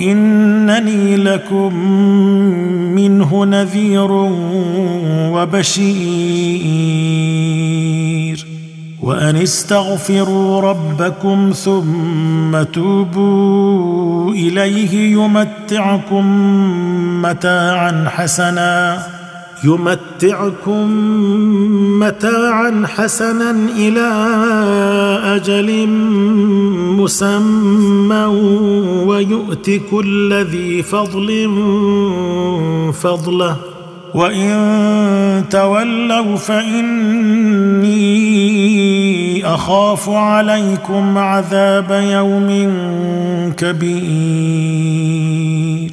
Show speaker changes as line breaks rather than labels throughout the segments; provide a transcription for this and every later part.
انني لكم منه نذير وبشير وان استغفروا ربكم ثم توبوا اليه يمتعكم متاعا حسنا يمتعكم متاعا حسنا الى اجل مسمى ويؤت كل ذي فضل فضله وان تولوا فاني اخاف عليكم عذاب يوم كبير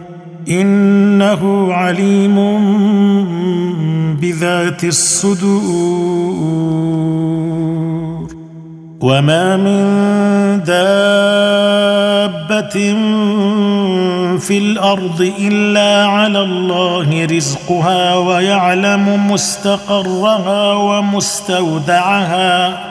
إنه عليم بذات الصدور وما من دابة في الأرض إلا على الله رزقها ويعلم مستقرها ومستودعها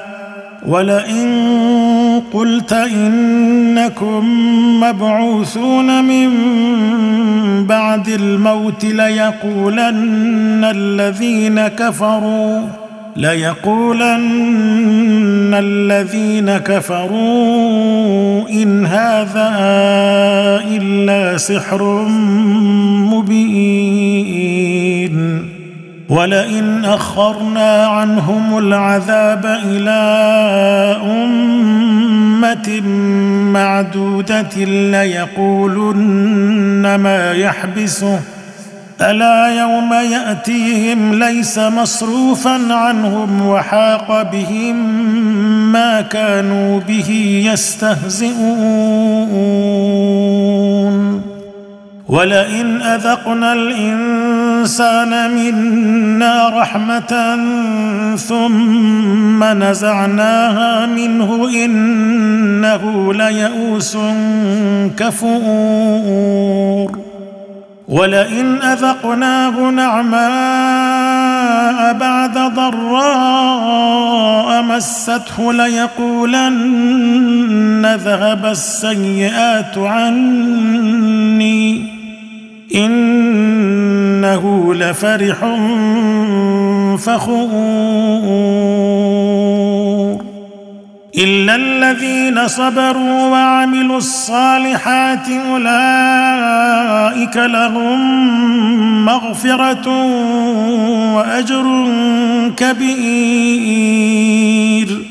ولئن قلت انكم مبعوثون من بعد الموت ليقولن الذين كفروا ليقولن الذين كفروا ان هذا الا سحر مبين ولئن اخرنا عنهم العذاب الى امه معدوده ليقولن ما يحبسه الا يوم ياتيهم ليس مصروفا عنهم وحاق بهم ما كانوا به يستهزئون ولئن اذقنا الانسان منا رحمه ثم نزعناها منه انه ليئوس كفور ولئن اذقناه نعماء بعد ضراء مسته ليقولن ذهب السيئات عني انه لفرح فخور الا الذين صبروا وعملوا الصالحات اولئك لهم مغفره واجر كبير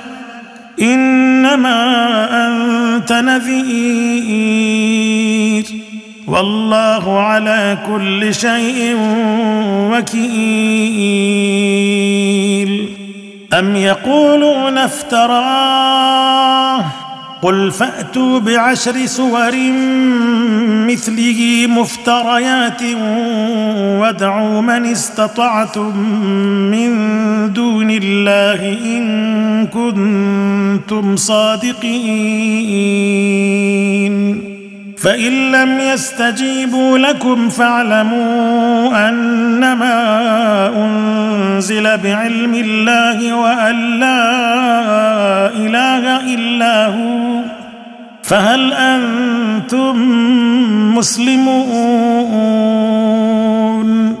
انما انت نذير والله على كل شيء وكيل ام يقولون افتراه قل فاتوا بعشر سور مثله مفتريات وادعوا من استطعتم من دون الله ان كنتم صادقين فان لم يستجيبوا لكم فاعلموا انما انزل بعلم الله وان لا اله الا هو فهل انتم مسلمون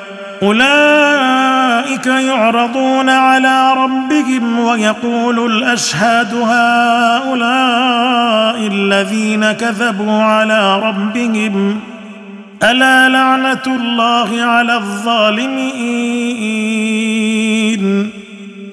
اولئك يعرضون على ربهم ويقول الاشهاد هؤلاء الذين كذبوا على ربهم الا لعنه الله على الظالمين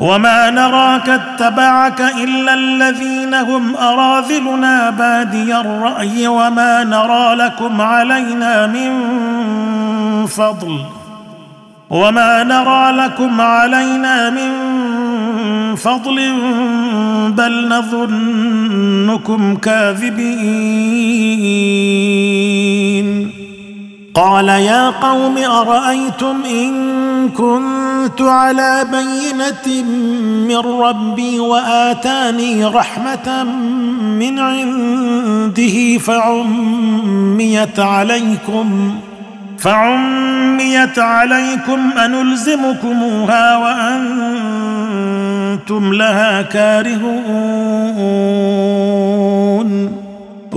وما نراك اتبعك الا الذين هم اراذلنا بادي الراي وما نرى لكم علينا من فضل وما نرى لكم علينا من فضل بل نظنكم كاذبين قال يا قوم ارايتم ان كنت على بينه من ربي واتاني رحمه من عنده فعميت عليكم فعميت عليكم انلزمكموها وانتم لها كارهون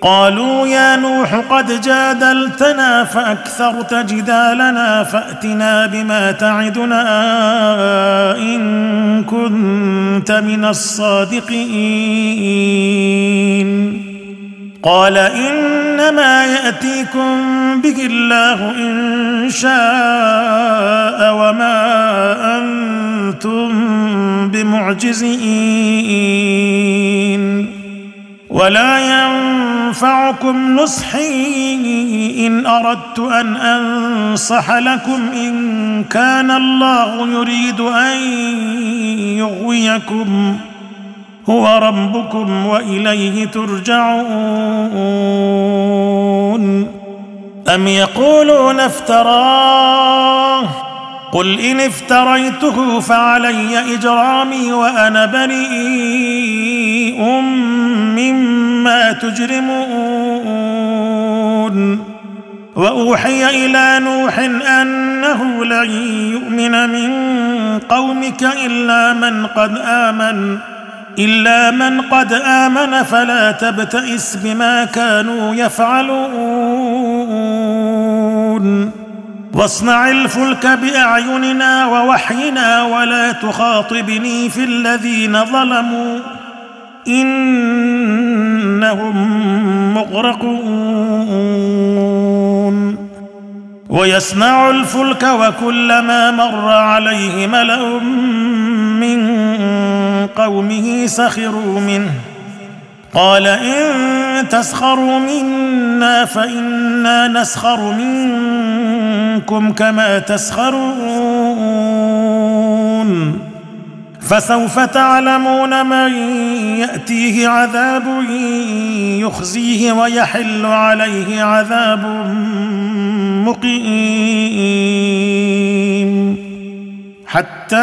قالوا يا نوح قد جادلتنا فاكثرت جدالنا فاتنا بما تعدنا ان كنت من الصادقين قال انما ياتيكم به الله ان شاء وما انتم بمعجزين ولا ينفعكم نصحي ان اردت ان انصح لكم ان كان الله يريد ان يغويكم هو ربكم واليه ترجعون ام يقولون افتراه قل ان افتريته فعلي اجرامي وانا بريء مما تجرمون واوحي الى نوح انه لن يؤمن من قومك الا من قد امن الا من قد امن فلا تبتئس بما كانوا يفعلون واصنع الفلك باعيننا ووحينا ولا تخاطبني في الذين ظلموا انهم مغرقون ويصنع الفلك وكلما مر عليه ملا من قومه سخروا منه قال ان تسخروا منا فانا نسخر منكم منكم كما تسخرون فسوف تعلمون من ياتيه عذاب يخزيه ويحل عليه عذاب مقيم حتى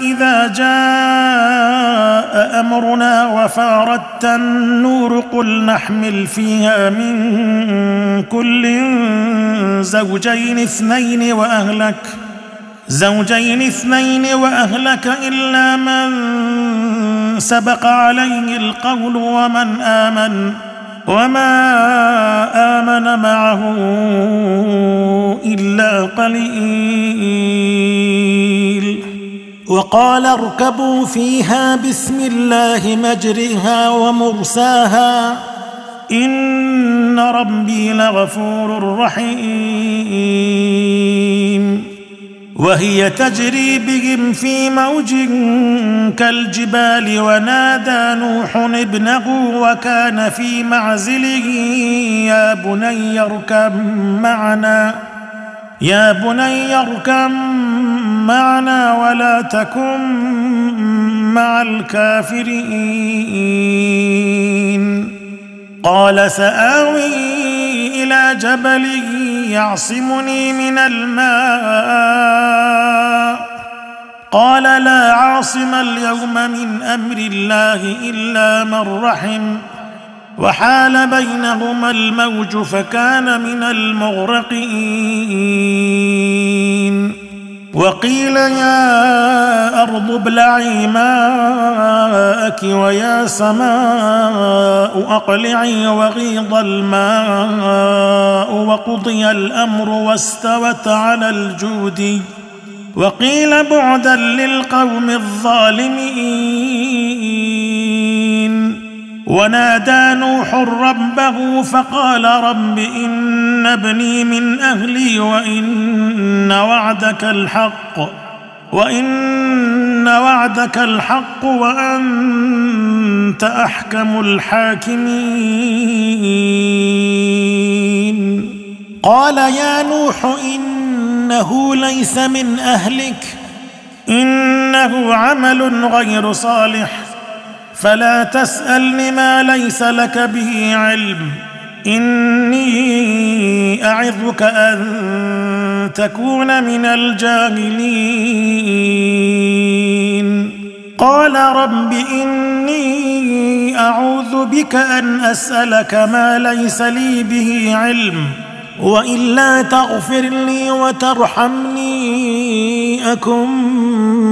اذا جاء امرنا وفاردت النور قل نحمل فيها من كل زوجين اثنين واهلك زوجين اثنين واهلك الا من سبق عليه القول ومن امن وما امن معه الا قليل وقال اركبوا فيها بسم الله مجرها ومرساها ان ربي لغفور رحيم وهي تجري بهم في موج كالجبال ونادى نوح ابنه وكان في معزله يا بني اركب معنا يا بني اركب معنا ولا تكن مع الكافرين قال سآوي إلى جبله يعصمني من الماء قال لا عاصم اليوم من امر الله الا من رحم وحال بينهما الموج فكان من المغرقين وقيل يا أرض ابلعي ماءك ويا سماء أقلعي وغيض الماء وقضي الأمر واستوت على الجود وقيل بعدا للقوم الظالمين ونادى نوح ربه فقال رب ان ابني من اهلي وان وعدك الحق وان وعدك الحق وانت احكم الحاكمين قال يا نوح انه ليس من اهلك انه عمل غير صالح فلا تسألني ما ليس لك به علم اني اعظك ان تكون من الجاهلين قال رب اني اعوذ بك ان اسالك ما ليس لي به علم والا تغفر لي وترحمني اكن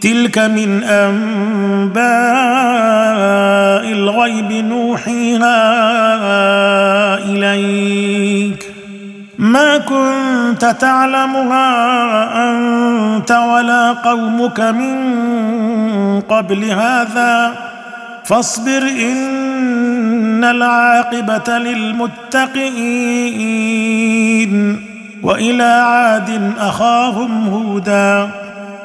تلك من انباء الغيب نوحيها اليك ما كنت تعلمها انت ولا قومك من قبل هذا فاصبر ان العاقبه للمتقين والى عاد اخاهم هودا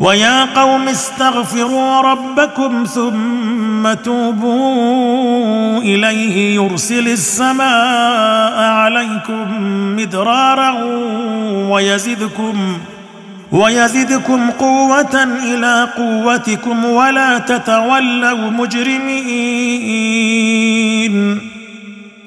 ويا قوم استغفروا ربكم ثم توبوا اليه يرسل السماء عليكم مدرارا ويزدكم ويزدكم قوة إلى قوتكم ولا تتولوا مجرمين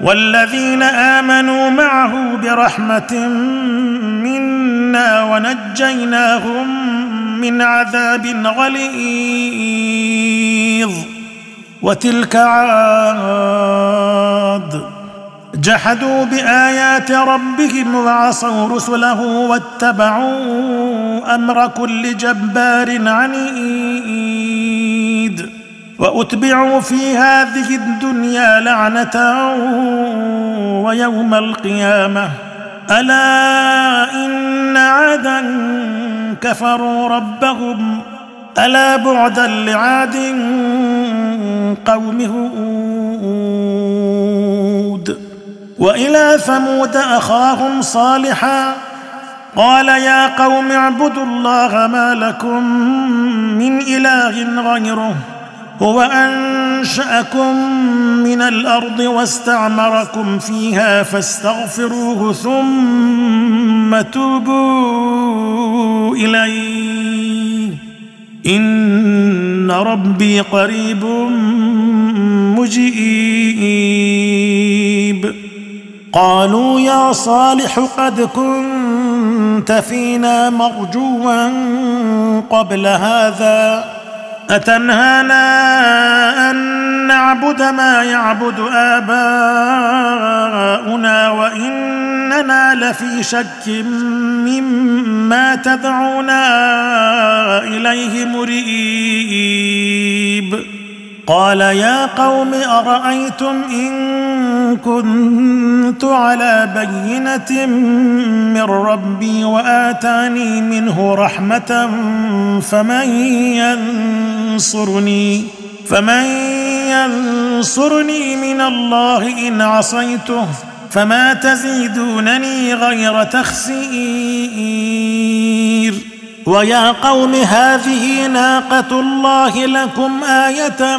والذين امنوا معه برحمه منا ونجيناهم من عذاب غليظ وتلك عاد جحدوا بايات ربهم وعصوا رسله واتبعوا امر كل جبار عنيد واتبعوا في هذه الدنيا لعنه ويوم القيامه الا ان عادا كفروا ربهم الا بعدا لعاد قوم هود والى ثمود اخاهم صالحا قال يا قوم اعبدوا الله ما لكم من اله غيره هو انشاكم من الارض واستعمركم فيها فاستغفروه ثم توبوا اليه ان ربي قريب مجيب قالوا يا صالح قد كنت فينا مرجوا قبل هذا أتنهانا أن نعبد ما يعبد آباؤنا وإننا لفي شك مما تدعونا إليه مريب قال يا قوم أرأيتم إن كنت على بينة من ربي وآتاني منه رحمة فمن ينظر ينصرني فمن ينصرني من الله إن عصيته فما تزيدونني غير تخسير ويا قوم هذه ناقة الله لكم آية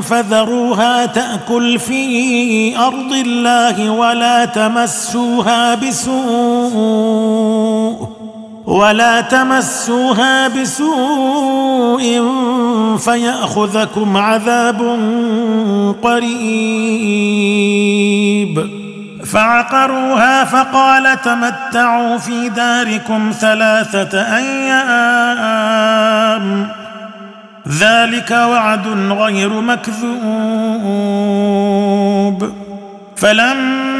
فذروها تأكل في أرض الله ولا تمسوها بسوء ولا تمسوها بسوء فياخذكم عذاب قريب فعقروها فقال تمتعوا في داركم ثلاثه ايام ذلك وعد غير مكذوب فلما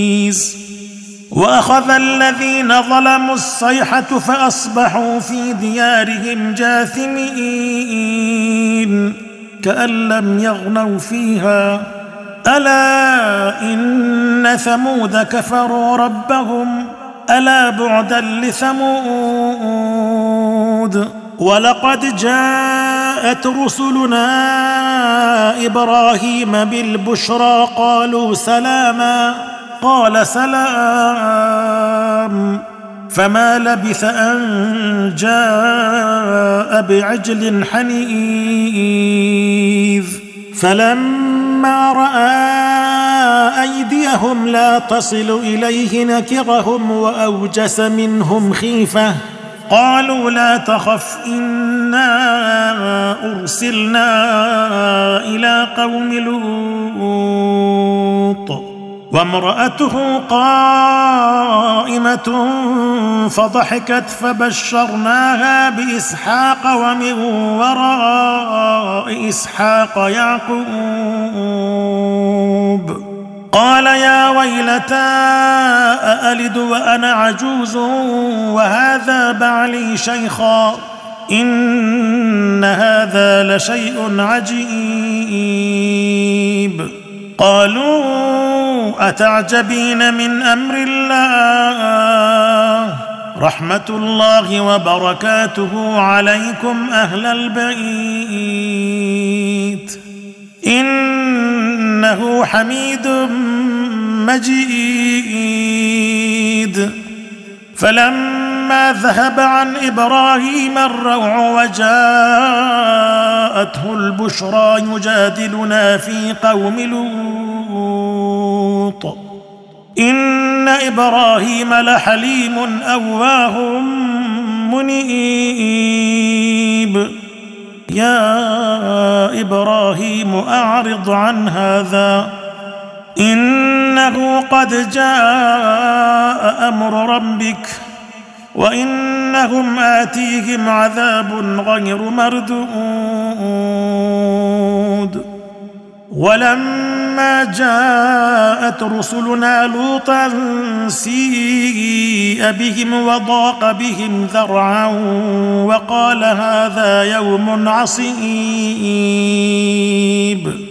واخذ الذين ظلموا الصيحه فاصبحوا في ديارهم جاثمين كان لم يغنوا فيها الا ان ثمود كفروا ربهم الا بعدا لثمود ولقد جاءت رسلنا ابراهيم بالبشرى قالوا سلاما قال سلام فما لبث ان جاء بعجل حنيذ فلما راى ايديهم لا تصل اليه نكرهم واوجس منهم خيفه قالوا لا تخف انا ارسلنا الى قوم لوط وامراته قائمه فضحكت فبشرناها باسحاق ومن وراء اسحاق يعقوب قال يا ويلتى أألد وأنا عجوز وهذا بعلي شيخا إن هذا لشيء عجيب قالوا اتعجبين من امر الله رحمه الله وبركاته عليكم اهل البيت انه حميد مجيد فلما ذهب عن ابراهيم الروع وجاءته البشرى يجادلنا في قوم لوط ان ابراهيم لحليم اواه منيب يا ابراهيم اعرض عن هذا انه قد جاء امر ربك وانهم اتيهم عذاب غير مردود ولما جاءت رسلنا لوطا سيئ بهم وضاق بهم ذرعا وقال هذا يوم عصيب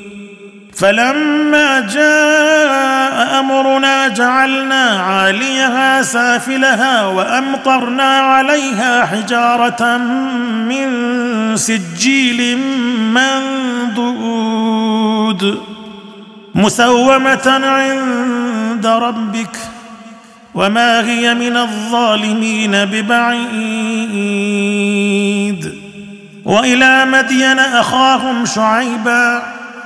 فلما جاء امرنا جعلنا عاليها سافلها وامطرنا عليها حجاره من سجيل منضود مسومه عند ربك وما هي من الظالمين ببعيد والى مدين اخاهم شعيبا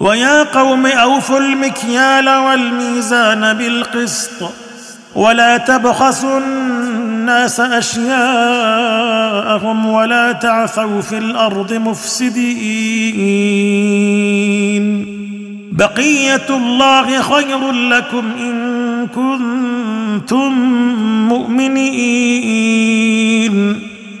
ويا قوم اوفوا المكيال والميزان بالقسط ولا تبخسوا الناس اشياءهم ولا تعثوا في الارض مفسدين بقيه الله خير لكم ان كنتم مؤمنين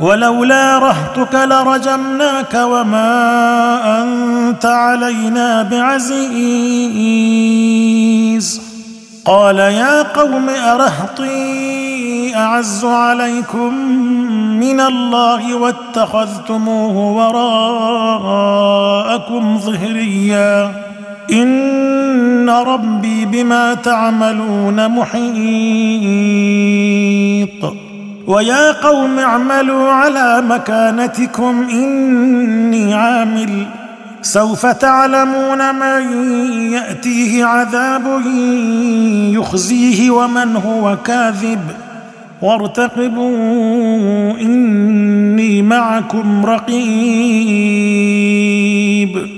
ولولا رهتك لرجمناك وما أنت علينا بعزيز قال يا قوم أرهطي أعز عليكم من الله واتخذتموه وراءكم ظهريا إن ربي بما تعملون محيط ويا قوم اعملوا على مكانتكم اني عامل سوف تعلمون من ياتيه عذاب يخزيه ومن هو كاذب وارتقبوا اني معكم رقيب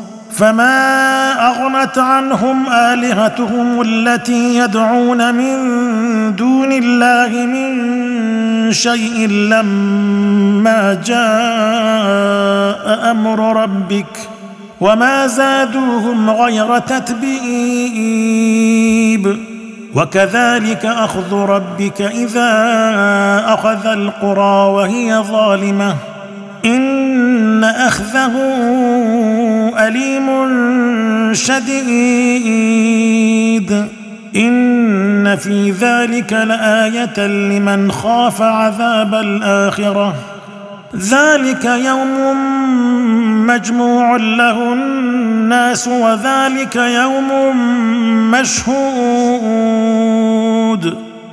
فما اغنت عنهم الهتهم التي يدعون من دون الله من شيء لما جاء امر ربك وما زادوهم غير تتبئيب وكذلك اخذ ربك اذا اخذ القرى وهي ظالمه إن ان اخذه اليم شديد ان في ذلك لايه لمن خاف عذاب الاخره ذلك يوم مجموع له الناس وذلك يوم مشهود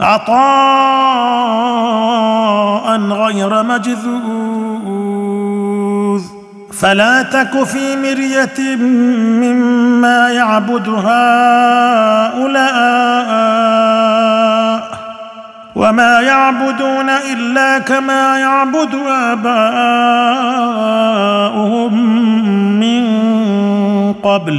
عطاء غير مجذوذ فلا تك في مريه مما يعبد هؤلاء وما يعبدون الا كما يعبد اباؤهم من قبل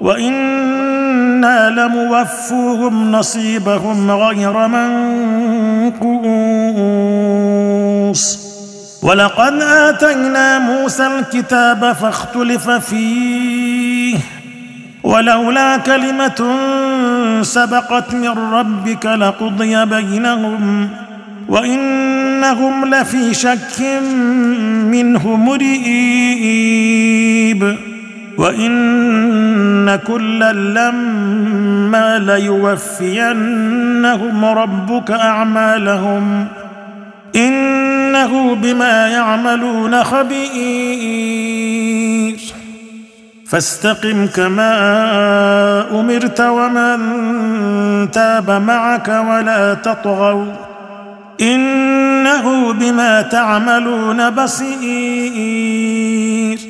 وانا لموفوهم نصيبهم غير منقوص ولقد اتينا موسى الكتاب فاختلف فيه ولولا كلمه سبقت من ربك لقضي بينهم وانهم لفي شك منه مريب وان كلا لما ليوفينهم ربك اعمالهم انه بما يعملون خبير فاستقم كما امرت ومن تاب معك ولا تطغوا انه بما تعملون بصير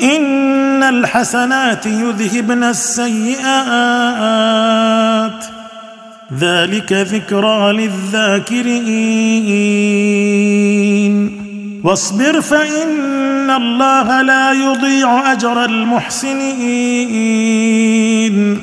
ان الحسنات يذهبن السيئات ذلك ذكرى للذاكرين واصبر فان الله لا يضيع اجر المحسنين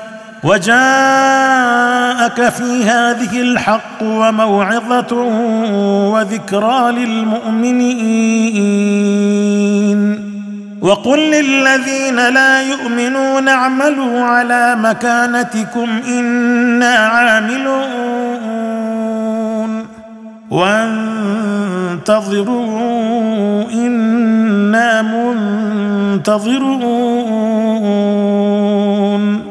وجاءك في هذه الحق وموعظه وذكرى للمؤمنين وقل للذين لا يؤمنون اعملوا على مكانتكم انا عاملون وانتظروا انا منتظرون